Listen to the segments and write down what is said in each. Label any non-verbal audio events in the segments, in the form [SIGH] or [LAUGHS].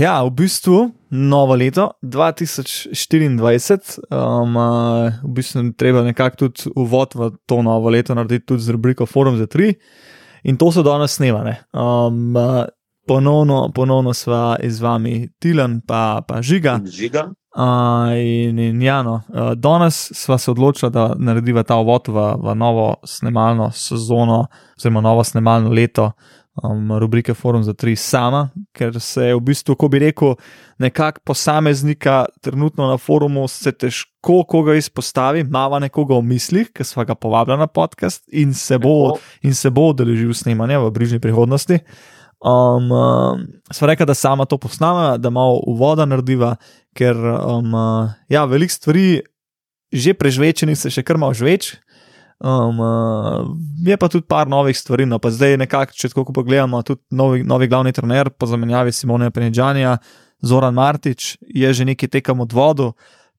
Ja, v bistvu novo leto 2024, um, v bistvu treba nekako tudi uvod v to novo leto narediti tudi z rubriko Forum za tri. In to so danes snemane. Um, uh, ponovno, ponovno sva z vami Tilan, pa, pa Žiga. Žiga. Uh, in, in Jano, uh, danes sva se odločila, da narediva ta uvod v, v novo snemalno sezono, oziroma novo snemalno leto um, rubrike Forum za tri sama, ker se v bistvu, ko bi rekel, nekako posameznika trenutno na forumu se težko koga izpostavi, mava nekoga v mislih, ker sva ga povabila na podcast in se bo, in se bo odeležil snemanja v bližnji prihodnosti. Um, um, sva rekla, da sama to posnama, da malo uvoda narediva, ker um, uh, ja, veliko stvari. Že prežvečeni se še kar malo žveč, Um, uh, je pa tudi par novih stvari, no pa zdaj nekako, če tako pogledamo, tudi novi, novi glavni trener po zamenjavi Simone Penedžanja, Zoran Martič, je že nekaj tekem od vodu,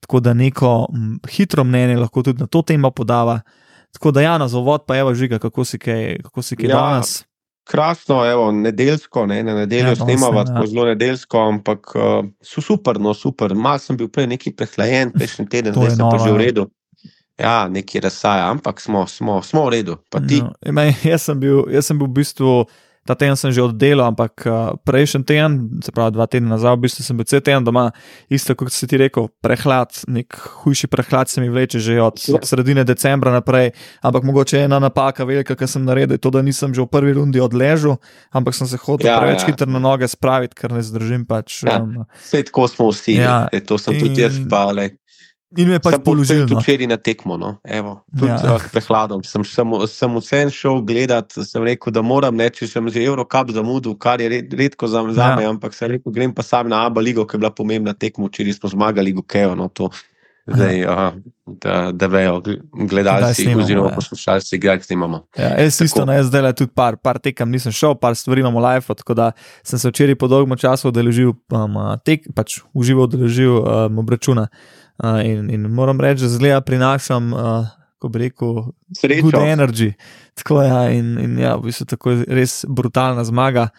tako da neko m, hitro mnenje lahko tudi na to temo podava. Tako da ja, na zavod pa evo žiga, kako si kaj, kako si kaj ja. danes. Krasno, evo, nedeljsko, ne, na nedeljo ja, snemamo, tako ja. zelo nedeljsko, ampak uh, so super, no super. Mal sem bil prej neki prehlajen, prejšnji teden, zdaj sem pa že v ja. redu. Ja, neki razsaja, ampak smo, smo, smo v redu. No, imaj, jaz, sem bil, jaz sem bil v bistvu, ta teden sem že oddelal, ampak uh, prejšnji teden, se pravi dva tedna nazaj, v bistvu sem bil cel teden doma, isto kot si ti rekel, prehlad, nek hujši prehlad se mi vleče že od ja. sredine decembra naprej. Ampak mogoče je ena napaka velika, kar sem naredil, to, da nisem že v prvi rundi odležal, ampak sem se hotel ja, preveč ja. hitro na noge spraviti, ker ne zdržim. Pač, ja, um, tako smo vsi, ja, e, to sem in, tudi jaz, pa le. In me pač položil. Tudi no. včeraj na tekmo, no. Evo, tudi ja. prehladom. Sem, sem, sem vse šel gledat, sem rekel, da moram reči, da sem že Eurocap zamudil, kar je red, redko za me, ja. ampak sem rekel, grem pa sam na Abu Leigo, ki je bila pomembna tekmo, včeraj smo zmagali Gokeo. No, Zdaj, aha, da, da vejo, gledalci oziroma ja. poslušalci, kaj snimamo. Ja, jaz isto, no, jaz zdaj le tudi par, par tekem nisem šel, par stvari imamo live, tako da sem se včeraj po dolgem času odeležil, um, tek, pač uživo odeležil um, obračuna. Uh, in, in moram reči, da zelo prinašam, uh, ko bi rekel, srečo. Energy. Tako je, ja, in, in ja, v bistvu tako je res brutalna zmaga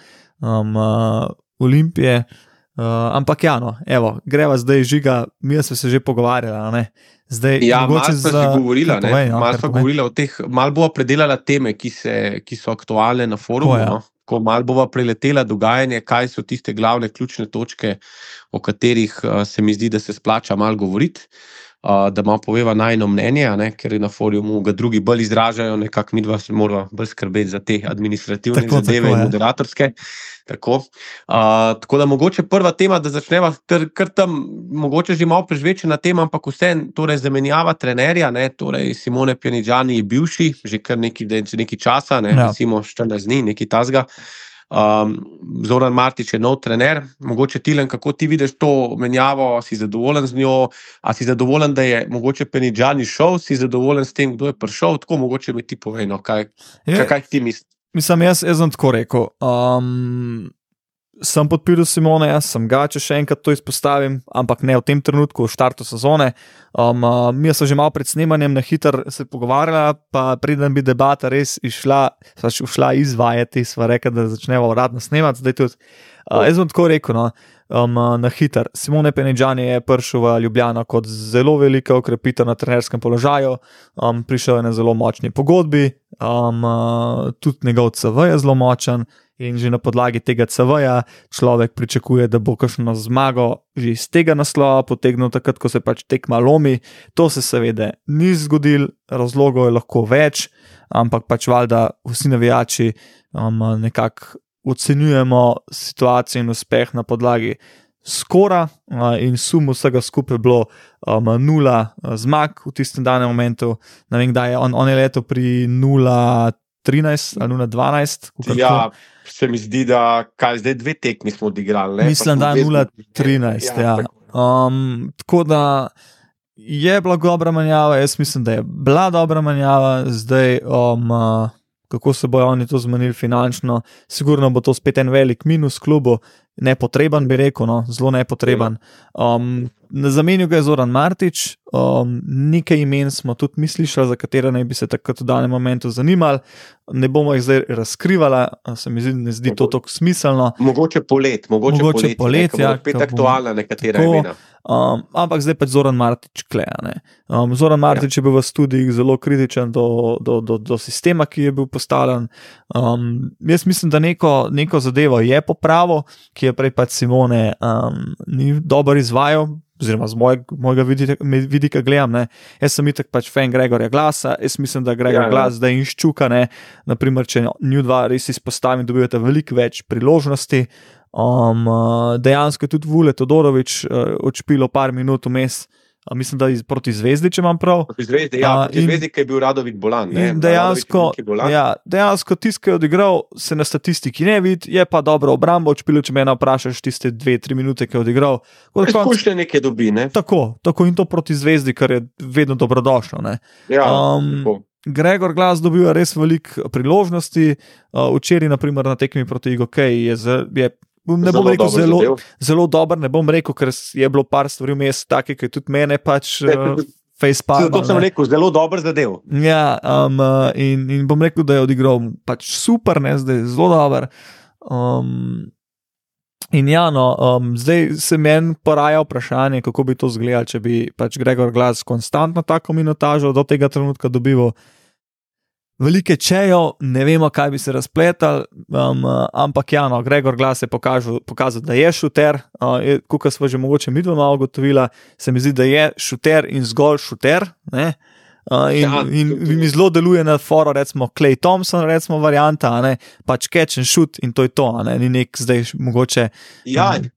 um, uh, Olimpije. Uh, ampak ja, no, evo, greva zdaj žiga, mi smo se že pogovarjali. Zdaj, ja, malo smo za... govorili, povej, no, malo smo govorili o teh, malo bomo predelali teme, ki, se, ki so aktualne na forumu. Ja. No? Ko malo bova preletela dogajanje, kaj so tiste glavne ključne točke, o katerih uh, se mi zdi, da se splača malo govoriti. Uh, da malo poveva najno mnenje, ne, ker na forumu ga drugi bolj izražajo, nekako mi dva se moramo bolj skrbeti za te administrativne tako, zadeve tako, in moderatorske. Tako. Uh, tako da mogoče prva tema, da začneva, ker, ker tam mogoče že malo prežvečena tema, ampak vse, torej zamenjava trenerja, ne, torej Simone Pjaničani je bivši, že kar nekaj, nekaj časa, ne, ja. recimo 14 dni, nekaj tasga. Um, Zoran Martič je nov trener, mogoče Tilen, kako ti vidiš to menjavo, si zadovoljen z njo, ali si zadovoljen, da je mogoče Penidžani šel, si zadovoljen s tem, kdo je prišel, tako mogoče mi ti povej, no, kaj, kaj, kaj ti misliš. Mislim, jaz, jaz sem tako rekel. Um, sem podpiral Simone, jaz sem ga, če še enkrat to izpostavim, ampak ne v tem trenutku, v štartu sezone. Um, uh, mi smo že malo pred snemanjem na hitro se pogovarjali, pa preden bi debata res išla, pač šla izvajati, sva rekla, da začnemo uradno snemati. Tudi, uh, jaz sem tako rekel. No, Um, na hiter. Simone Penedžani je prišel v Ljubljano kot zelo velika okrepitev na trenerskem položaju, um, prišel je na zelo močni pogodbi, um, uh, tudi njegov CV je zelo močen, In že na podlagi tega CV-ja človek pričakuje, da bo kakšno zmago že iz tega naslova potegnil, takrat, ko se pač tekma lomi. To se seveda ni zgodil, razlogov je lahko več, ampak pač valjda vsi navijači um, nekako ocenjujemo situacijo in uspeh na podlagi skora uh, in sum vsega skupaj bilo um, nula uh, zmag v tistem danem momentu. Ne vem, kdaj je on, on je leto pri 0-13 ali 0-12. Ja se mi zdi, da kaj zdaj dve tekmi smo odigrali. Ne? Mislim, da je 0-13. Ja, ja. Tako. Um, tako da je bila dobra manjava, jaz mislim, da je bila dobra manjava, zdaj, um, uh, kako se bojo oni to zmenili finančno. Sigurno bo to spet en velik minus klubu, nepotreben, bi rekel, no, zelo nepotreben. Um, na zamenju ga je Zoran Martič, um, nekaj imen smo tudi mi slišali, za katere naj bi se takrat v danem momentu zanimali. Ne bomo jih zdaj razkrivali, se mi zdi, ne zdi to tako smiselno. Mogoče polet, mogoče, mogoče polet, polet ja, spet aktualna nekatera imena. Um, ampak zdaj pač Zoran Martič kleja. Um, Zoran Martič ja. je bil v študijih zelo kritičen do, do, do, do sistema, ki je bil postavljen. Um, jaz mislim, da neko, neko zadevo je popravil, ki je prej pač Simone um, ni dobro izvajal. Oziroma, z mojeg, mojega vidika, vidika gledam, ne. jaz sem itak pač fan Gregorja Glasa, jaz mislim, da Gregor ja, ja. Glas zdaj inščuka. Naprimer, če New 2 res izpostavim, dobivate veliko več priložnosti. Um, dejansko je tudi Vule Todorovič uh, odšpilo par minut vmes. Uh, mislim, da je proti zvezdi, če imam prav. Proti zvezdi, ja, proti in, zvezdi, ki je bil Radovik bolan. Dejansko, ja, dejansko tisti, ki je odigral, se na statistiki ne vidi, je pa dobro obrambo odšpilo, če me vprašaš, tiste dve, tri minute, ki je odigral. Izkušnje nekaj dobi, ne? Tako, tako in to proti zvezdi, kar je vedno dobrodošlo. Ja, um, Gregor Glas dobil res veliko priložnosti, uh, včeraj, naprimer, na tekmi proti IGOK je, je Ne bom rekel zelo, zelo dober, ne bom rekel, ker je bilo par stvari vmes, take, ki tudi mene pač. [LAUGHS] Uh, To sem rekel, zelo dober zadev. Ja, um, uh, in, in bom rekel, da je odigral pač super, ne zdaj zelo dober. Um, in ja, no, um, zdaj se meni poraja vprašanje, kako bi to izgledalo, če bi pač Gregor Glas konstantno tako minutažo do tega trenutka dobival velike čejo, ne vemo, kaj bi se razpletal, um, ampak ja, no, Gregor Glas je pokažu, pokazal, da je šuter. Uh, Kot smo že mogoče mi dva malo ugotovila, se mi zdi, da je šuter in zgolj šuter. Ne? Uh, in, ja, in, in mi zelo deluje na foru, recimo Clay Thompson, recimo varianta, pač catch and shoot in to je to, ne? ni nek zdaj mogoče. Ja, um,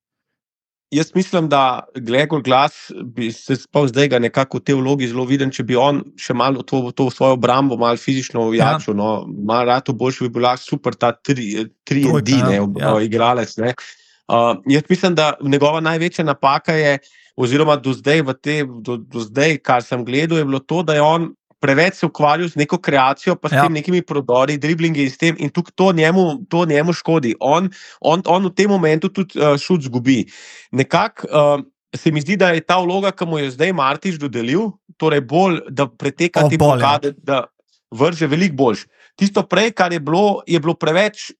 Jaz mislim, da Gregor Glas bi se spal zdaj nekako v tej vlogi zelo viden, če bi on še malo to, to svojo obrambo, malo fizično ujačil. Ja. No, malo rado boljši bi bila super ta tri, tri edine ja. igralec. Uh, jaz mislim, da njegova največja napaka je, oziroma do zdaj, te, do, do zdaj, kar sem gledal, je bilo to, da je on preveč se ukvarjal z neko kreacijo, pa s ja. tem nekimi prodori, driblingi in s tem, in tukaj to njemu, to njemu škodi. On, on, on v tem momentu tudi uh, šut zgubi. Nekako uh, se mi zdi, da je ta vloga, ki mu je zdaj Martiš dodelil, torej bolj, da preteka te blokade, da vrže veliko boljš. Tisto prej, kar je bilo, je bilo preveč.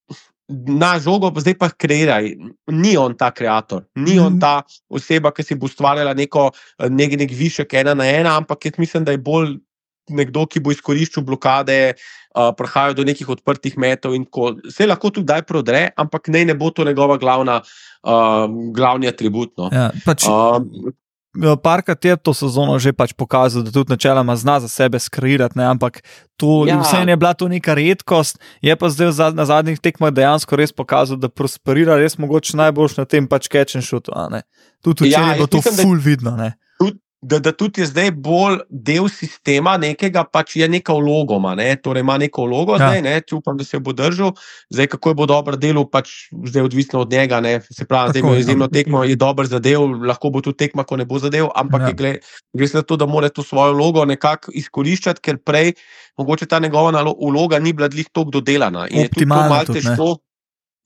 Na žogo, zdaj pa kreiraj. Ni on ta ustvarjalec, ni on mhm. ta oseba, ki si bo ustvarjala neko nek, nek višek ena na ena, ampak jaz mislim, da je bolj nekdo, ki bo izkoriščal blokade, uh, prihajal do nekih odprtih metov. Se lahko tudi kdaj prodre, ampak ne, ne bo to njegova glavna, uh, glavni atribut. No. Ja, pač... uh, Parkrat je to sezono že pač pokazal, da tudi načeloma zna za sebe skrirati, ampak to ja. vseeno je bila to neka redkost. Je pa zdaj na zadnjih tekmah dejansko res pokazal, da prosperira, res mogoče najboljš na tem pač catch and shoot. Tudi če ja, je bilo to full vidno. Ne? Da, da tudi je zdaj bolj del sistema, nekega pač je neka vloga, ne? torej ima neko vlogo, ja. zdaj, ne? upam, da se bo držal. Zdaj, kako je bo dobro delo, pač zdaj odvisno od njega. Ne? Se pravi, da je izjemno tekmo, je dober zadev, lahko bo tudi tekma, ko ne bo zadev, ampak ja. gre za to, da mora to svojo vlogo nekako izkoriščati, ker prej mogoče ta njegova vloga ni bila dlih tako dodelana. In Optimalno, je to malce težko.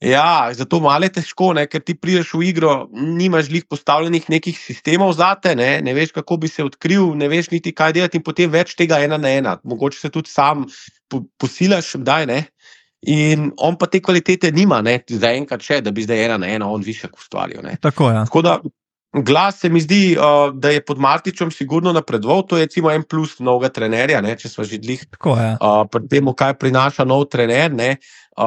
Ja, zato malo je težko, ne, ker ti prideš v igro, nimaš jih postavljenih nekih sistemov za te, ne, ne veš, kako bi se odkril, ne veš niti kaj delati, in potem več tega ena na ena. Mogoče se tudi sam po, posilaš, da je. In on pa te kvalitete nima, ne, za enkrat še, da bi zdaj ena na ena on više ustvaril. Tako je. Ja. Tako da, Glas se mi zdi, uh, da je pod Martičem sigurno napredoval. To je recimo en plus novega trenerja, ne, če smo že dlih. Tako je. Uh, pri tem, kaj prinaša nov trener, ne,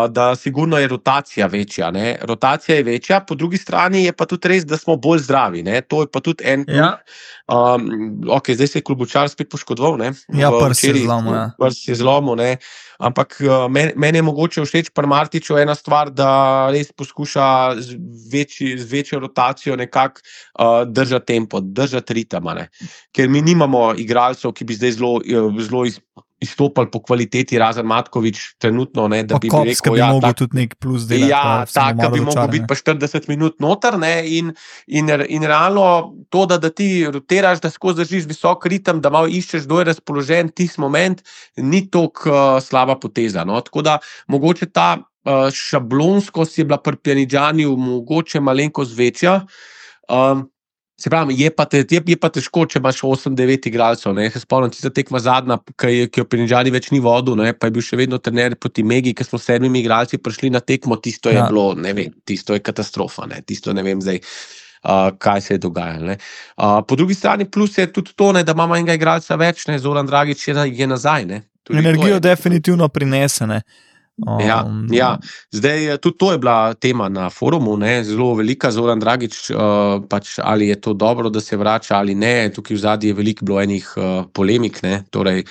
da sigurno je rotacija večja. Ne. Rotacija je večja, po drugi strani je pa tudi res, da smo bolj zdravi. Ne. To je pa tudi en. Ja. Um, okay, zdaj se je klubučar spet poškodoval. Ne, ja, prsi je zlomil. Ja. Prsi je zlomil. Ampak meni men je mogoče všeč pri Martiču ena stvar, da res poskuša z, večji, z večjo rotacijo nekako uh, držati tempo, držati ritem. Ker mi nimamo igralcev, ki bi zdaj zelo, zelo iz, izstopali po kvaliteti, razen Matkovič, trenutno. Ne, da bi bil rekel, da ja, bi lahko tudi nek plus delal. Ja, tako bi lahko bil pa 40 minut noter. Ne, in, in, in realno to, da, da ti rotiraš, da skozi držiš visok ritem, da malo iščeš, kdo je razpoložen tisti moment, ni tako uh, slaba poteza. No. Tako da mogoče ta uh, šablonskost je bila pri Pjanidžanju mogoče malenkost večja. Um, Se pravi, je pa, te, je, je pa težko, če imaš 8-9 igralcev. Se spomnim, ti se tekma zadnja, ki, ki jo Prinžani več ni vodil, ne? pa je bil še vedno trener proti Megi, ki smo s sedmimi igralci prišli na tekmo. Tisto je ja. bilo, ne vem, tisto je katastrofa, ne? tisto ne vem zdaj. Uh, kaj se je dogajalo. Uh, po drugi strani, plus je tudi to, ne, da imamo enega igralca več, ne, Zoran Dragič je, je nazaj. Energijo definitivno prinesene. Ja, um, ja. Zdaj, eh, tudi to je bila tema na forumu, ne? zelo velika, Zoran Dragič, uh, pač, ali je to dobro, da se vrača ali ne. Tukaj v zadnji je veliko bilo enih uh, polemik. Torej,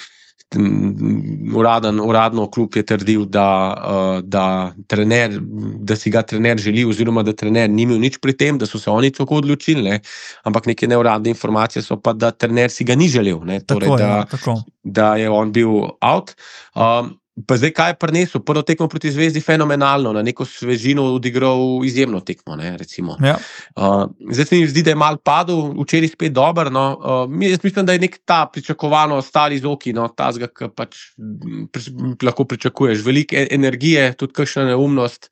uraden, uradno klub je trdil, da, uh, da, trener, da si ga trener želi, oziroma da trener ni imel nič pri tem, da so se oni tako odločili. Ne? Ampak neke neuradne informacije so pa, da trener si ga ni želel, torej, tako, da, ja, da je on bil out. Um, Pa zdaj, kaj je prinesel? Prvo tekmo proti Zvezdi, fenomenalno, na neko svežino odigral izjemno tekmo. Ne, ja. uh, zdaj se mi zdi, da je mal padel, včeraj spet dober. No. Uh, jaz mislim, da je nek ta pričakovano stari zoki, no, ta zga, ki pač pri, lahko pričakuješ. Veliko e, energije, tudi kakšna neumnost.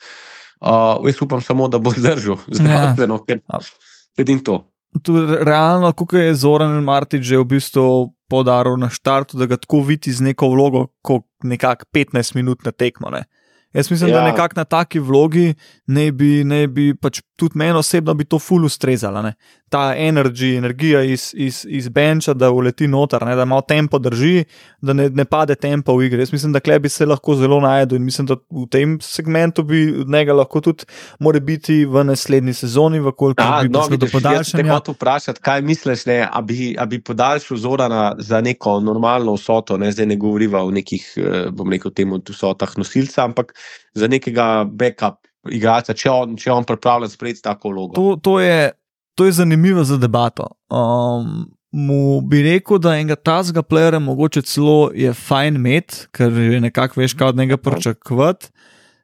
Uh, jaz upam samo, da bo zdržal [LAUGHS] zdravstveno, ja. ker sedim to. Tudi realno, kako je Zoran Martin že v bistvu podaril na štartu, da ga tako vidi z neko vlogo, kot nekako 15 minut na tekmo. Ne. Jaz mislim, ja. da nekako na taki vlogi ne bi, ne bi pač tudi meni osebno bi to ful ustrezala. Ne? Ta energy, energija iz, iz, iz benča, da uleti noter, ne? da malo tempo drži, da ne, ne pade tempo v igri. Jaz mislim, da bi se lahko zelo najdel in mislim, da v tem segmentu bi od njega lahko tudi more biti v naslednji sezoni, v kolikor bi no, prišlo do podaljšanja. Če te vprašati, kaj misliš, ne, a, bi, a bi podaljšal Zorana za neko normalno vsoto, ne zdaj ne govoriva o nekih, eh, bom rekel, temu vsotah nosilca, ampak za nekega backup igralca, če on, če on pripravlja sprejeti tako vlogo. To, to, je, to je zanimivo za debato. Um, mu bi rekel, da enega tazga plera mogoče celo je fajn imeti, ker že nekako veš, kaj od njega pričakovati.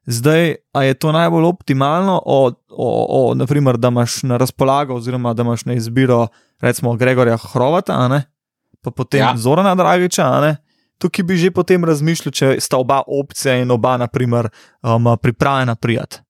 Zdaj, a je to najbolj optimalno, o, o, o, naprimer, da imaš na razpolago, oziroma da imaš na izbiro, recimo, Gregorja Hrovata, pa potem ja. Zorana Dragiča, tukaj bi že potem razmišljal, če sta oba opcija in oba, naprimer, um, pripravljena prijeti.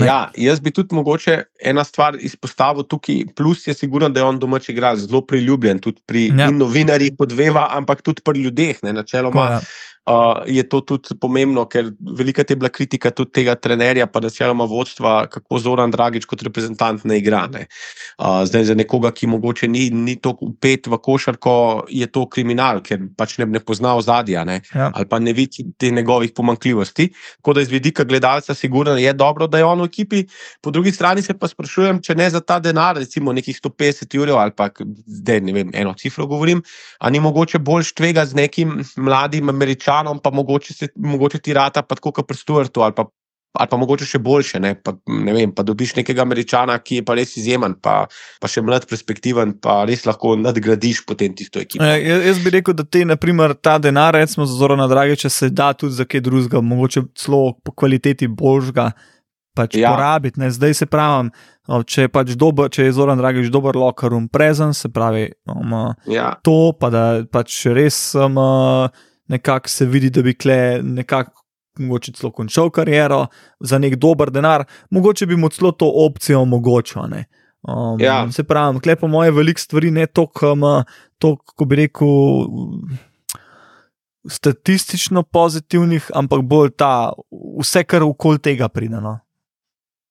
Ja, jaz bi tudi mogoče ena stvar izpostavil tukaj. Plus je sigurno, da je on domač igralec zelo priljubljen, tudi pri ja. novinarjih podveva, ampak tudi pri ljudeh. Ne, načeloma, ja uh, je to tudi pomembno, ker velika je bila kritika tudi tega trenerja, pa načeloma vodstva, kako Zoran Dragič kot reprezentant ne igra. Ne. Uh, zdaj za nekoga, ki mogoče ni, ni tako upet v košarko, je to kriminal, ker pač ne, ne pozna ozadja ja. ali pa ne vidi te njegovih pomankljivosti. Tako da iz vidika gledalca, sigurno je dobro, da je on v ekipi. Po drugi strani se pa sprašujem, če ne za ta denar, recimo nekih 150 ur ali pa zdaj ne vem, eno cifro govorim, ali ni mogoče bolj štvega z nekim mladim američanom. Američanom, pa mogoče, se, mogoče ti rata, pa tako kot pri Stuartu, ali pa, ali pa mogoče še boljše. Ne? Pa, ne vem, pa dobiš nekega Američana, ki je pa res izjemen, pa, pa še mlad, perspektiven, pa res lahko nadgradiš potem tisto ekipo. Ja, jaz bi rekel, da te, naprimer, ta denar, recimo za zelo drage, če se da tudi za kaj drugega, mogoče celo po kvaliteti božga. Pač ja. porabiti, ne? zdaj se pravi, če je pač dober, če je Zoran Dragič dober, lokarum prezen, se pravi, um, ja. to pa da pač res um, nekako se vidi, da bi kle nekako. Mogoče celo končal kariero za nek dober denar, mogoče bi mu celo to opcijo omogočil. Um, ja. Se pravi, klepo moje veliko stvari, ne toliko, um, kako bi rekel, statistično pozitivnih, ampak bolj ta, vse, kar okoli tega pride. No?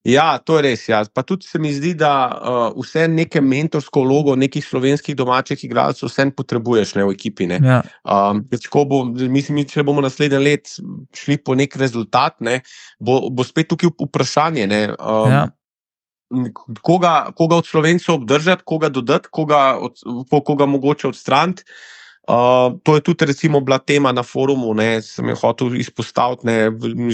Ja, to je res. Ja. Pa tudi se mi zdi, da uh, vse neke mentorsko vlogo nekih slovenskih domačih igralcev vse potrebuješ ne, v ekipi. Ja. Um, bo, mislim, če bomo naslednje let šli po nek rezultat, ne, bo, bo spet tukaj vprašanje. Ne, um, ja. koga, koga od slovencev obdržati, koga dodati, koga, od, koga mogoče odstraniti. Uh, to je tudi recimo, bila tema na forumu, ki sem jo hotel izpostaviti. Ne,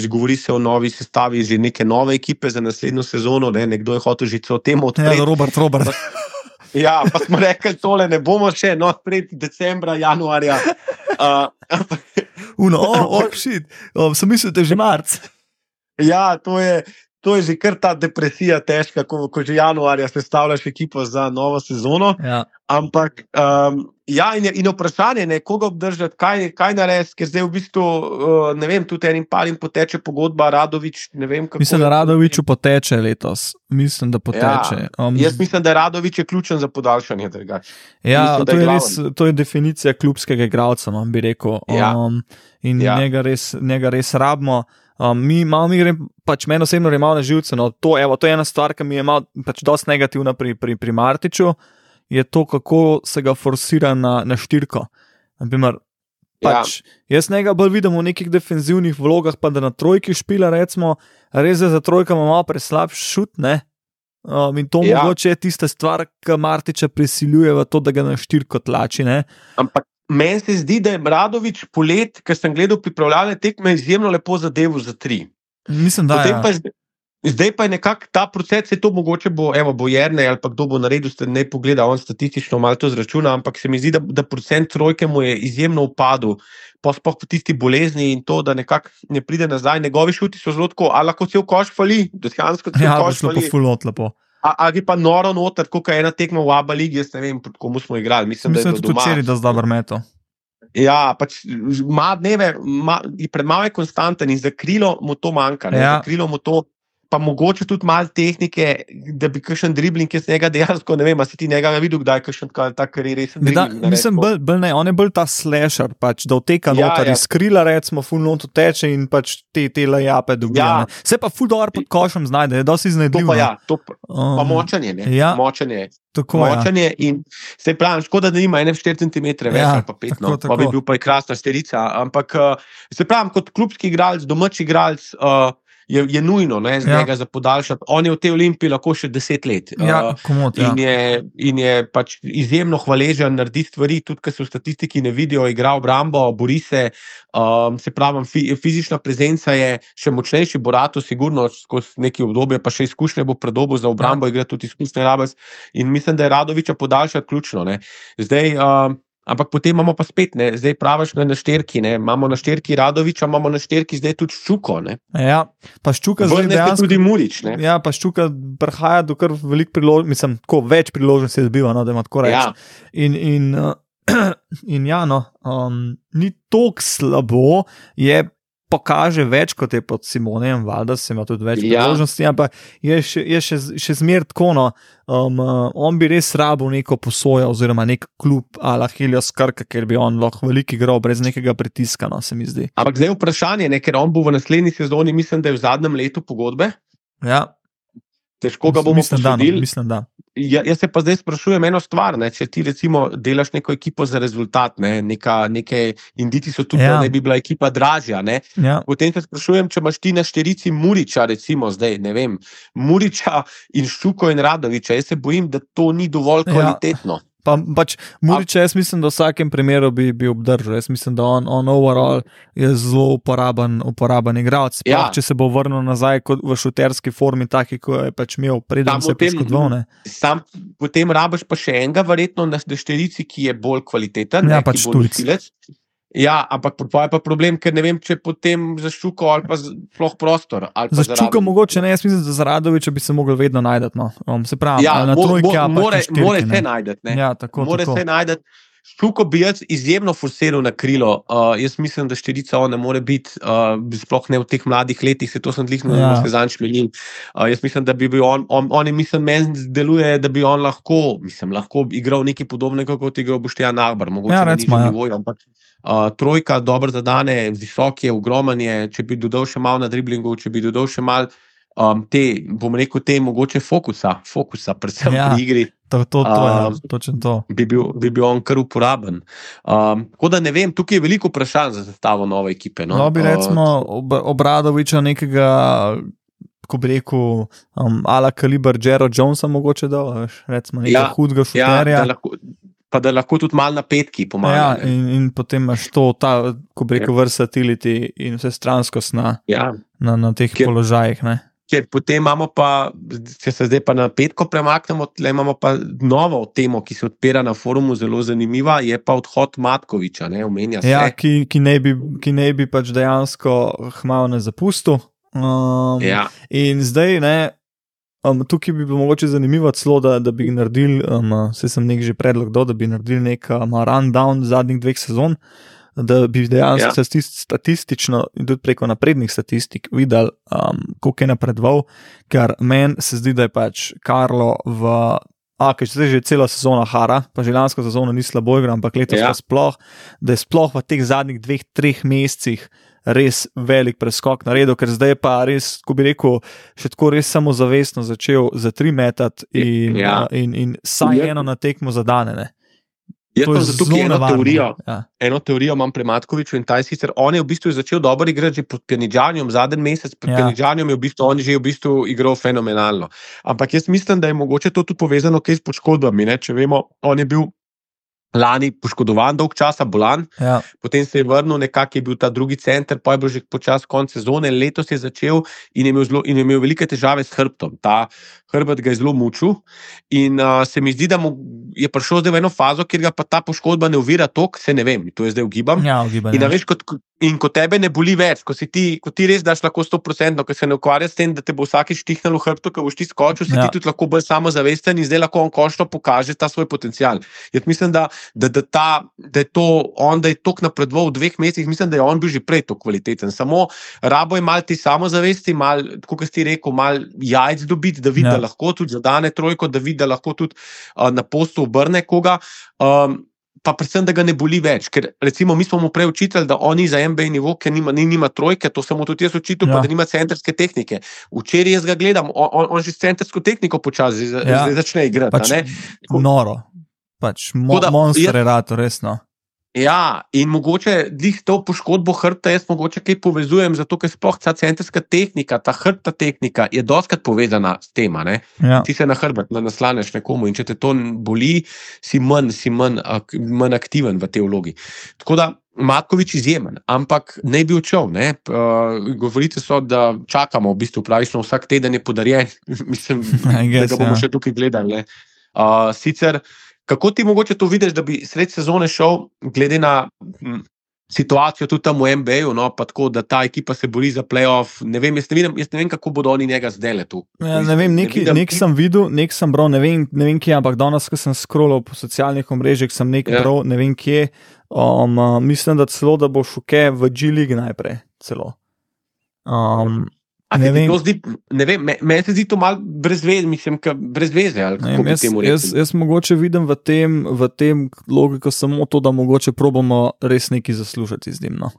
govori se o novi sestavi že neke nove ekipe za naslednjo sezono. Ne, nekdo je hotel že o tem odpreti. Ja, Robert, Robert. Ja, pa smo rekli, tole ne bomo še, no, pred decembra, januarja. [LAUGHS] Uno, oh, oh, shit, oh, sem mislil, da je že marc. Ja, to je, to je že kar ta depresija, težka, ko, ko že januarja sestavljaš ekipo za novo sezono. Ja. Ampak, um, ja, in, in vprašanje je, koga obdržati, kaj, kaj narediti, ker zdaj v bistvu, uh, ne vem, tudi enim parim poteče pogodba, Radovič. Vem, mislim, da Radoviču poteče letos. Mislim, da poteče. Ja, um, jaz mislim, da Radovič je ključen za podaljšanje. Ja, mislim, to, je res, to je definicija klubskega igralca, no, bi rekel. Ja. Um, in ja. njega, res, njega res rabimo. Um, mi malo mi gre, pač meni osebno je malo na živce. No, to, evo, to je ena stvar, ki mi je malo pač negativna pri, pri, pri Martiču je to, kako se ga forsira na, na štirko. Naprimer, pač, ja. Jaz nekaj bolj vidim v nekih defenzivnih vlogah, pa da na trojki špila, recimo, res je za trojka malo preslab šut. Ne? Um, in to ja. mogoče je tista stvar, ki Martiča prisiljuje v to, da ga na štirko tlači. Ne? Ampak meni se zdi, da je Bradovič polet, ker sem gledal pripravljalne tekme, izjemno lepo zadevo za tri. Mislim, da je. Ja. Zdaj pa je nekako ta proces, se to mogoče bo, evo, bo Jrne ali pa kdo bo naredil, ste ne pogleda, on statistično malo to zračuna, ampak se mi zdi, da, da procent trojke mu je izjemno upadel, pa spoh po tisti bolezni in to, da nekako ne pride nazaj. Njegovi šuti so zelo tako, ali lahko cel koš fali, dejansko cel ja, koš fali. Ja, fulot lepo. Ali pa noro noter, kot je ena tekma v Abu Leiji, jaz ne vem, komu smo igrali. Mislim, Mislim da je to tudi celi, da zdaj vrmeto. Ja, pač ima dneve, ima, premalo je konstanten in za krilo mu to manjka. Ja. Za krilo mu to pa mogoče tudi malo tehnike, da bi kakšen dribling iz njega dejansko, ne vem, si ti njega videl, kdaj je kakšen tak resen dribling. Mislim, bolj, bolj ne, on je bolj ta slasher, pač, da vteka ja, noter ja. iz krila, recimo, full noto teče in pač te, te lajape dobiva. Ja. Se pa full door pod košem znajde, je dosti iznajdljivo. Ja, to pa, um, pa močanje, ne? Ja. Močanje. Tako, močanje ja. in se pravi, škoda, da ima 4 cm več ja, ali pa 5, no, pa bi bil pa krasna sterica. Ampak uh, se pravi, kot klubski igralec, domači igralec. Uh, je, je nujno ne, z ja. njega za podaljšati. On je v tej olimpiji lahko še deset let. Ja, komod, ja. In je, in je pač izjemno hvaležen narediti stvari, tudi ker se v statistiki ne vidijo, igra obrambo, bori se. Um, se pravi, fi, fizična prezenca je še močnejši, Borato, sigurno skozi neki obdobje, pa še izkušnje bo predobo za obrambo, ja. igra tudi izkušnje rabes. In mislim, da je Radoviča podaljšati ključno. Ne. Zdaj. Um, Ampak potem imamo pa spet, ne? zdaj praviš na šterki, ne? imamo na šterki Radoviča, imamo na šterki zdaj tudi Ščuko. Ne? Ja, pa Ščuka zdaj dejansko, tudi Murič. Ne? Ja, pa Ščuka prihaja do kar velik priložnosti, mislim, tako več priložnosti zbiva, no, da ima tako reči. Ja. In, in, uh, [CLEARS THROAT] in ja, no, um, ni tako slabo, je pokaže več kot je pod Simonem, valjda se ima tudi več ja. priložnosti, ampak je še, je še, še zmer tako. No, um, uh, on bi res rabo neko posojo, oziroma nek klub ala Helios Krka, ker bi on lahko veliki grob brez nekega pritiska, no, se mi zdi. Ampak zdaj je vprašanje, ne, ker on bo v naslednji sezoni, mislim, da je v zadnjem letu pogodbe. Ja. Težko ga bomo posodili. Mislim, da. Ja, jaz se pa zdaj sprašujem eno stvar. Ne, če ti recimo delaš neko ekipo za rezultat, ne, neka, neke indici so tudi, ja. da ne bi bila ekipa dražja. Ja. Potem se sprašujem, če imaš ti na štirici Muriča, recimo zdaj, ne vem, Muriča in Šuko in Radoviča. Jaz se bojim, da to ni dovolj ja. kvalitetno. Ja. Pa, pač, Muriče, jaz mislim, da v vsakem primeru bi, bi obdržal. Jaz mislim, da on, on overall je zelo uporaben, uporaben igralec. Ja. Če se bo vrnil nazaj v šuterski formi, taki, kot je pač imel, predtem se je poškodoval. Potem rabiš pa še enega, verjetno na štirici, ki je bolj kvaliteten. Ja, ne, pač tujci. Ja, ampak pa je pa problem, ker ne vem, če potem za ščuko ali pa sploh prostor. Za ščuko mogoče ne, jaz mislim, da za Radoviča bi se mogel vedno najti. No. Um, se pravi, ja, na trojki mo, mo, more, more se najti. Ja, tako, more tako. se najti. Ščuko bi jaz izjemno forsiral na krilo. Uh, jaz mislim, da štirica ne more biti, uh, sploh ne v teh mladih letih, se to sem dihno ja. na sezančni. Uh, jaz mislim, da bi bil on, on, on je, mislim, meni deluje, da bi on lahko, mislim, lahko igral nekaj podobnega, kot je igral Boštjan Nagbar. Mogoče ja, recimo, ja. nivoju, ampak Uh, trojka, dobro zadane, visok je, ogromen je. Če bi dodal še malo na driblingu, če bi dodal še malo um, te, bom rekel, te mogoče fokusa, fokusa predvsem ja, pri igri. To, to, to, um, je, to. Bi, bil, bi bil on kar uporaben. Um, tako da ne vem, tukaj je veliko vprašanj za sestavo nove ekipe. No, no bi recimo ob, obradoviča nekega. Ko bi rekel, um, ala kaliber Jero Jonesa, mogoče da, veš, recimo, nekaj ja, hudega šuterja. Ja, pa da lahko tudi malo napetki pomagajo. Ja, in, in potem imaš to, ta, ko bi rekel, ja. versatility in vse stranskost na, ja. na, na teh Kjer, položajih. Ne? Ker potem imamo pa, če se zdaj pa na petko premaknemo, tle imamo pa novo temo, ki se odpira na forumu, zelo zanimiva, je pa odhod Matkoviča, ne omenja se. Ja, ki, ki ne bi, ki ne bi pač dejansko hmal na zapustu. Um, Ja. In zdaj, ne, um, tukaj bi bilo mogoče zanimivo celo, da, da bi naredili, um, se sem nek že predlog dal, da bi naredili nek um, rundown zadnjih dveh sezon, da bi dejansko Ja. ja. statistično in tudi preko naprednih statistik videli, um, koliko je napredoval, ker meni se zdi, da je pač Karlo v. A, ker zdaj že cela sezona hara, pa že lansko sezono ni slabo igral, ampak letos Ja. sploh, da je sploh v teh zadnjih dveh, treh mesecih res velik preskok naredil, ker zdaj je pa res, ko bi rekel, še tako res samozavestno začel za tri metati in, Ja. in, in saj Je- eno na tekmo zadanene. Jaz pa zato tukaj eno teorijo, Ja. eno teorijo imam pri Matkoviču in ta je sicer, on je v bistvu začel dobro igrati že pod Pjanidžanjem, zadnji mesec pod ja. Pjanidžanjem je v bistvu on že v bistvu igral fenomenalno. Ampak jaz mislim, da je mogoče to tudi povezano kaj s poškodbami. Ne? Če vemo, on je bil lani poškodovan dolg časa, bolan, Ja. potem se je vrnil, nekako je bil ta drugi center, pa je bil že počasi konec sezone, letos je začel in je imel, zelo, in je imel velike težave s hrbtom. Ta hrbet ga je zelo mučil in uh, se mi zdi, da mu je prišel zdaj v eno fazo, kjer ga pa ta poškodba ne uvira tok, se ne vem, to je zdaj ugibam. Ja, ugibanje. In, a veš, kot, in ko tebe ne boli več, ko, si ti, ko ti res daš lahko 100%, ker se ne ukvarja s tem, da te bo vsakeč štihnilo hrbto, ko boš ti skočil, si Ja. ti tudi lahko bolj samozavesten in zdaj lahko on končno pokaže ta svoj potencial. Jaz mislim, da, da, da, ta, da je to on, da je tok napredoval v dveh mesecih, mislim, da je on bil že prej to kvaliteten. Samo rabo je malo ti samozavesti, malo, kot si rekel, malo jajc dobiti, da vidi, ja. da lahko tudi zadane trojko, da vidi, da lahko tudi uh, na postu obrne koga. Um, pa predvsem, da ga ne boli več. Ker recimo mi smo mu prej učitali, da on ni za MBA nivo, ker nima, ni, nima trojke, to sem mu tudi jaz učitil, Ja. pa da nima centrske tehnike. Včeraj jaz ga gledam, on, on, on že s centrsko tehniko počasi Ja. začne igrati. pač noro. Pač mo, da- monster je- rato, resno. Ja, in mogoče dih to poškodbo hrbta, jaz mogoče kaj povezujem, zato ker sploh ta centrska tehnika, ta hrbta tehnika je doskrat povezana s tem. Ja. Ti se na hrbet ne naslaneš nekomu in če te to boli, si manj, si manj, ak, manj aktiven v tej vlogi. Tako da Matkovič izjemen, ampak ne bi odšel. ne. Uh, govorite so, da čakamo, v bistvu pravično vsak teden je podarjen, [LAUGHS] mislim, I da guess, ga bomo ja. še tukaj gledali. ne. Uh, sicer, kako ti mogoče to vidiš, da bi sred sezone šel, glede na hm, situacijo tudi tam v MBA-ju, no, pa tako, da ta ekipa se bori za playoff. Ne vem, jaz ne vem, jaz ne vem kako bodo oni njega zdaj le tu. Ja, ne vem, nek, vidim- nek sem videl, nek sem bral, ne vem, ne vem kje, ampak danes, ko sem scrollal po socialnih omrežjih, sem nekaj Ja. bral, ne vem kje. Um, uh, mislim, da celo da bo šuke v G-League najprej. Celo. Um, Ne vem. zdi, ne vem, me- meni se zdi to malo brez veze, mislim, brez veze. Ne vem, jaz, jaz, jaz mogoče vidim v tem, v tem logiko samo to, da mogoče probamo res nekaj zaslužiti z njim. No.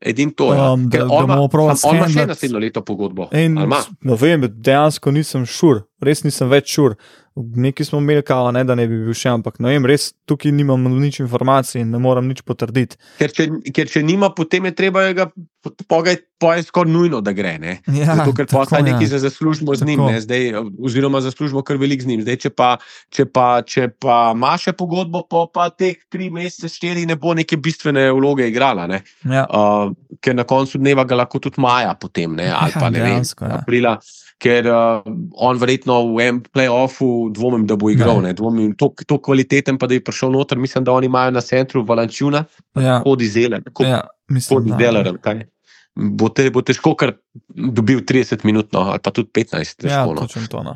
Edin to je. Um, da- da bomo probali sam- on ima še naslednjo leto pogodbo. Ima? ne vem, dejansko nisem šur, res nisem več šur. Nekaj smo imeli, kao, ne, da ne bi bil še, ampak ne vem, res tukaj nimam nič informacij in ne morem nič potrditi. Ker, če, ker če nima, potem je treba ga pogajati, pa je skoraj nujno, da gre. Ne? Ja, Zato, ker tako, pa ja. za zaslužimo z njim, ne, zdaj, oziroma zaslužimo kar velik z njim. Zdaj, če pa, če pa, če pa ima še pogodbo, pa, pa teh tri mesece, štiri ne bo neke bistvene vloge igrala. Ne. Ja. Uh, ker na koncu dneva ga lahko tudi maja, potem, ne, ali pa ne vem, Dejansko, ja. aprila. Ker uh, on verjetno v enem playoffu dvomim, da bo igral. Ne. Ne. Dvomim, to, to kvaliteten, pa da je prišel noter. Mislim, da oni imajo na centru Valančuna, Ja, hodi zeler, kot ja, hodi zeler. ali kaj. Bo, te, bo težko, ker dobil 30 minut, no, ali pa tudi 15. Ja, Težko, no. točno to. No.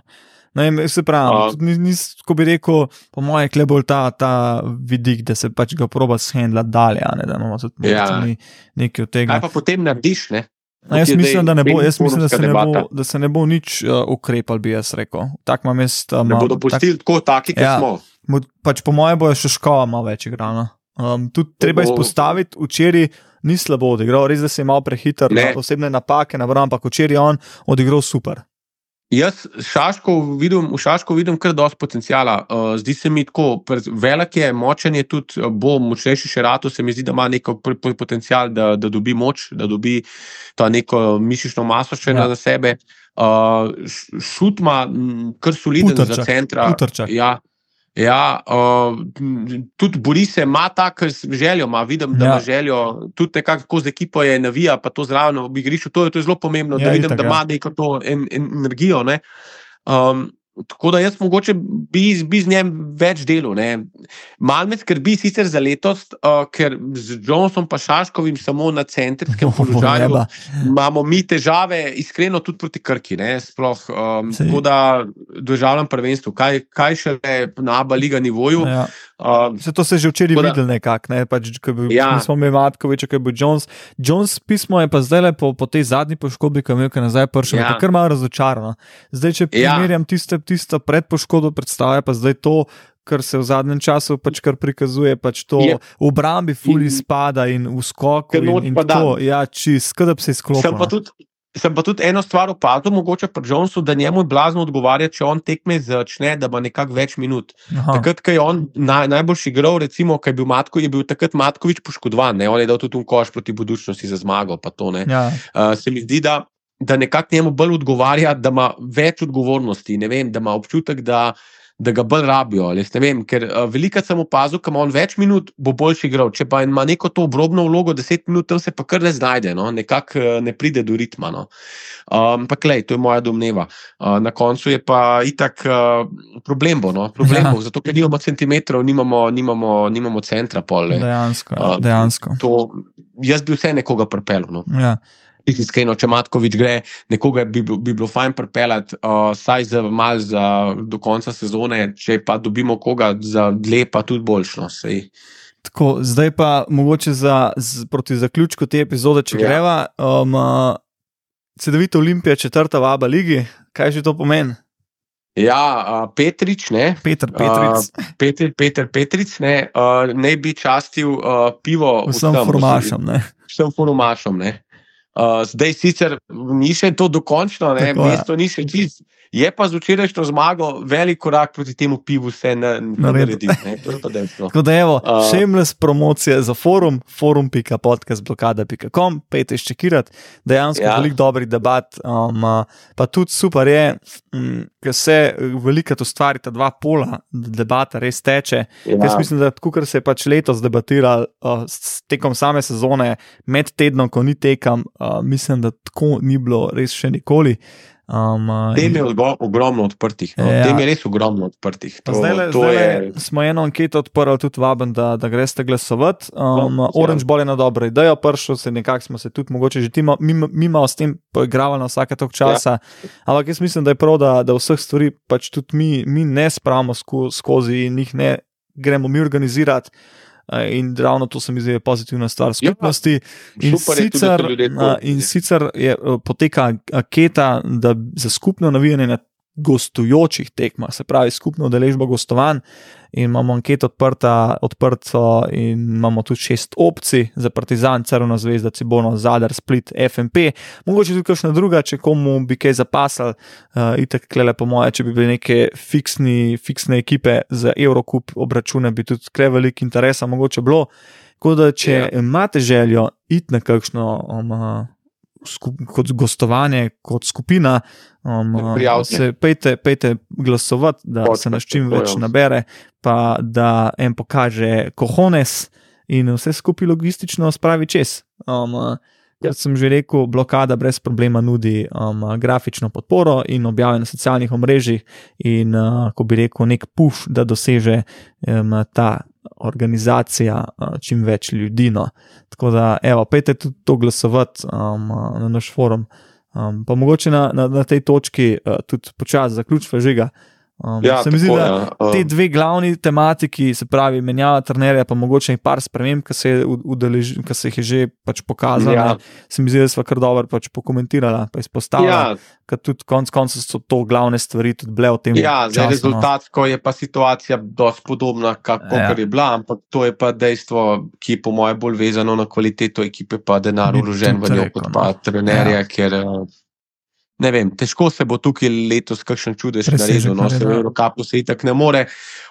Ne, vem, se pravi, A- tudi ni, ni, ko bi rekel, po mojem, je bolj ta, ta vidik, da se pač ga proba shendla dalje, ne, da imamo tudi Ja. ja. nekaj od tega. Kaj pa potem narediš? Ne? No, jaz mislim, da, bo, jaz mislim da, se ne bo, debata. da se ne bo nič uh, ukrepal, bi jaz rekel. Tak imam jaz. Um, Ne bodo pustili tak, tako, taki, kot Ja. smo. Mo- Pač po mojem bo še škola malo več igrala. Um, tudi treba bo- izpostaviti, včeraj ni slabo odigral, res da se je malo prehiter, na osebne napake, nabral, ampak včeraj je on odigral super. Jaz šaško vidim, v Šaško vidim kar dosti potencijala. Uh, zdi se mi tako, velik je, močen je tudi, uh, bo močnejši še rado, se mi zdi, da ima neko potencial, da, da dobi moč, da dobi to neko mišično maso še Ja. na sebe. Uh, šut ima mm, kar soliden za Putrčak, centra. Putrčak. Ja, Ja, uh, tudi Boris ima tako željo, ima, vidim, da ja. ima željo, tudi nekako z ekipo je navija, pa to zraven v igrišču. To, to je zelo pomembno, ja, da vidim, itak, da ima ja. neko to en, en, energijo. Um, Tako da jaz mogoče bi, bi z njim več delal. Mal me skrbi sicer za letos, uh, ker z Johnsonom in Šaškovim samo na centrskem [LAUGHS] položaju imamo mi težave, iskreno tudi proti Krki. Sploh, um, tako da doživljam prvenstvo, kaj, kaj še le na Abu Leiba nivoju. Ja. Um, se to se že včeraj videl nekako, ne? pač, ja. mi smo imeli Matkovič, kaj bo Jones. Jones pismo je pa zdaj le po, po tej zadnji poškodbi, ki je imel nazaj pršil, ja. kar malo razočarano. Zdaj, če ja. primerjam ja. tiste, tiste predpoškodbo, predstavlja pa zdaj to. Kar se v zadnjem času pač prikazuje, pač to je, v obrambi, fully spada in v skoku. In, in to, ja, čist, da bi se izklopil. Sem pa tudi eno stvar opazil, mogoče pri Jonesu, da njemu je blazno odgovarjati, če on tekme začne, da ima nekako več minut. Aha. Takrat, ko je on naj, najboljši igral, recimo, ko je bil Matko, je bil takrat Matkovič poškodovan, ne? on je dal tudi v koš proti budučnosti za zmago. Ja. Uh, se mi zdi, da, da nekako njemu bolj odgovarja, da ima več odgovornosti, vem, da ima občutek, da da ga bolj rabijo. Vem, ker uh, veliko sem opazil, da ima on več minut, bo boljši igral. Če pa ima neko to obrobno vlogo, deset minut, tam se pa kar ne znajde, no? nekako uh, ne pride do ritma. No? Um, pa klej, to je moja domneva. Uh, na koncu je pa itak uh, problem, bo, no? problem ja. bo, zato ker nimamo centimetrov, nimamo, nimamo, nimamo centra. Pol, dejansko. Uh, dejansko. To, jaz bi vse nekoga pripeljal. No? Ja iskreno, če Matkovič gre, nekoga bi, bi bilo fajn pripeljati, uh, saj za malo za, do konca sezone, če pa dobimo koga za dlje, pa tudi boljšno. Tako, zdaj pa mogoče za, z, proti zaključku te epizode, če ja. greva. Um, uh, CD-vita Olimpija, četrta v Abu Leiji, kaj že to pomeni? Ja, uh, Petrič, ne. Peter Petrič. Uh, Peter, Peter Petrič, ne, uh, ne bi častil uh, pivo vsem formašom. Vsem formašom, ne. Uh, zdaj sicer ni še to dokončno, ne, mesto ni še čisto. Je pa z včerajšnjo zmago velik korak proti temu pivu, vse na naredi. [LAUGHS] Tako da, evo, uh, šemles promocije za forum, forum.podcast.blokada.com, pejte ščekirati, dejansko ja. veliko dobrih debat, um, pa tudi super je, um, ker se veliko to stvari, ta dva pola debata res teče. Ja. Jaz mislim, da tako, ker se je pač letos debatiral uh, tekom same sezone, med tednom, ko ni tekam, uh, mislim, da tako ni bilo res še nikoli. Um, tem je ogromno odprtih. No. Ja. Tem je res ogromno odprtih. To, zdaj to zdaj je... Smo eno anketo odprli, tudi vaben, da, da greste glasovati. Um, no, Orange ja. bolj je na dobro idejo, pršel se nekako smo se tudi mogoče že timo, mimo, mimo s tem poigravali na vsake tok časa. Ja. Ampak jaz mislim, da je prav, da, da vseh stvari pač tudi mi, mi ne spravimo skozi in jih ne gremo mi organizirati. In ravno to se mi zdi pozitivna stvar skupnosti. Ja, in, sicer, tudi, in sicer je poteka anketa za skupno navijanje na gostujočih tekmah, se pravi skupno udeležbo gostovanj. In imamo anketo odprta, odprto, in imamo tudi šest opcij za Partizan, Crvena zvezda, Cibono, Zadar, Split, FMP. Mogoče tudi kakšna druga, če komu bi kaj zapasal, uh, itek klele po moje, če bi bili neke fiksni, fiksne ekipe za Eurocup obračune, bi tudi kle velik interes, mogoče bilo. Tako da, če ja. imate željo iti na kakšno. Um, kot gostovanje, kot skupina. Um, se, pejte, pejte glasovati, da Pot, se nas čim več nabere, pa da en pokaže kohones in vse skupaj logistično spravi čez. Um, Kot sem že rekel, blokada brez problema nudi um, grafično podporo in objavlja na socialnih omrežjih, in uh, ko bi rekel, nek puš, da doseže um, ta organizacija čim več ljudi. No. Tako da, evo, pejte tudi to glasovati um, na naš forum. Um, pa mogoče na, na, na tej točki uh, tudi počasi zaključiti žiga. Um, ja, se mi zdi, da ja. um. te dve glavni tematiki, se pravi, menjava trenerja, pa mogoče nekaj par sprememb, ki se, se jih je že pač pokazalo. Ja. Se mi zdi, da smo kar dobro pač pokomentirali, pa izpostavili. Ja. Tudi konec koncev so to glavne stvari, tudi bile v tem. Ja, zdaj no. rezultatsko je pa situacija dosti podobna, kako ja. je bila, ampak to je pa dejstvo, ki je po mojem bolj vezano na kvaliteto ekipe, pa denar uložen v njo kot pa no. trenerja, ja. ker. Ne vem, težko se bo tukaj letos kakšen čudež naredil, no se v Evropi se itak ne more.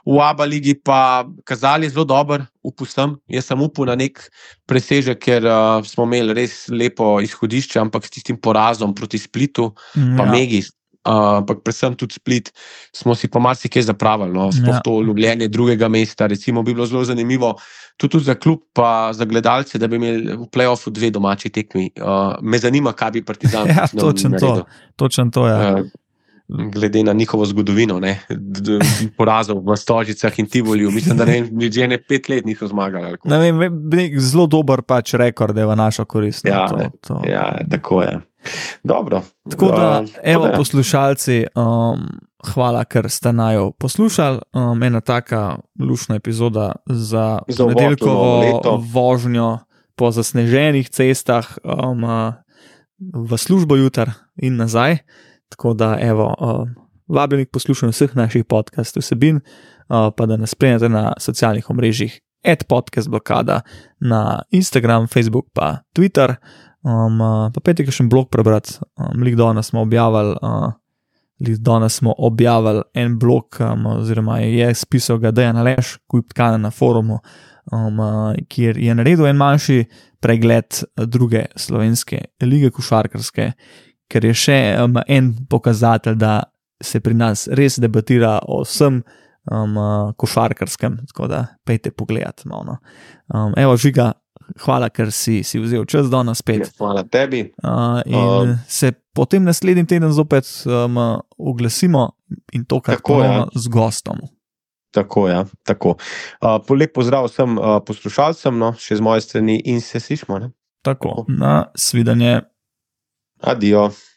V Abu Leiji pa kazali zelo dober, upustam. Jaz sem upal na nek presežek, ker uh, smo imeli res lepo izhodišče, ampak s tistim porazom proti Splitu, mm, pa ja. Megi. Ampak uh, predvsem tudi split, smo si pa marsikaj zapravili. No? Sploh ja. to ljubljenje drugega mesta, recimo, bi bilo zelo zanimivo, tudi, tudi za klub, pa za gledalce, da bi imeli v playoffu dve domači tekmi. Uh, me zanima, kaj bi Partizan. [LAUGHS] Ja, točen to, točen to, ja. Uh, glede na njihovo zgodovino, ne, porazov v Stožicah in Tivoliju. Mislim, da ne, že ne pet let niso zmagali. Ne vem, zelo dober pač rekord je v našo korist. No, ja, to, to. ja, tako je. Dobro. Tako da, evo, poslušalci, um, hvala, ker ste najo poslušali. Um, ena taka lušna epizoda za nedeljkovo vožnjo po zasneženih cestah um, v službo jutra in nazaj. Tako da, evo, uh, vabim jih poslušati vseh naših podcastov, vsebin, uh, pa da nas spremljate na socialnih omrežjih, ad podcast blokada na Instagram, Facebook, pa Twitter. Um, uh, pa pejte še en blog prebrati, um, lik danes smo objavili. Uh, Danes smo objavili en blog, um, oziroma je spisal ga Dejan Aleš, Kujpkana na forumu, um, uh, kjer je naredil en manjši pregled druge slovenske lige košarkarske, ker je še um, en pokazatelj, da se pri nas res debatira o vsem um, uh, košarkarskem. Tako da, pejte pogled. No, no. Um, evo, žiga, hvala, ker si, si vzel čas do nas spet. Ja, hvala tebi. Uh, in um, se potem naslednji teden zopet um, oglasimo in to, kar lahko z gostom. Tako je. Ja, tako. Uh, lep pozdrav vsem uh, poslušalcem, no, še z moje strani, in se slišmo. Tako, na svidenje. Adiós.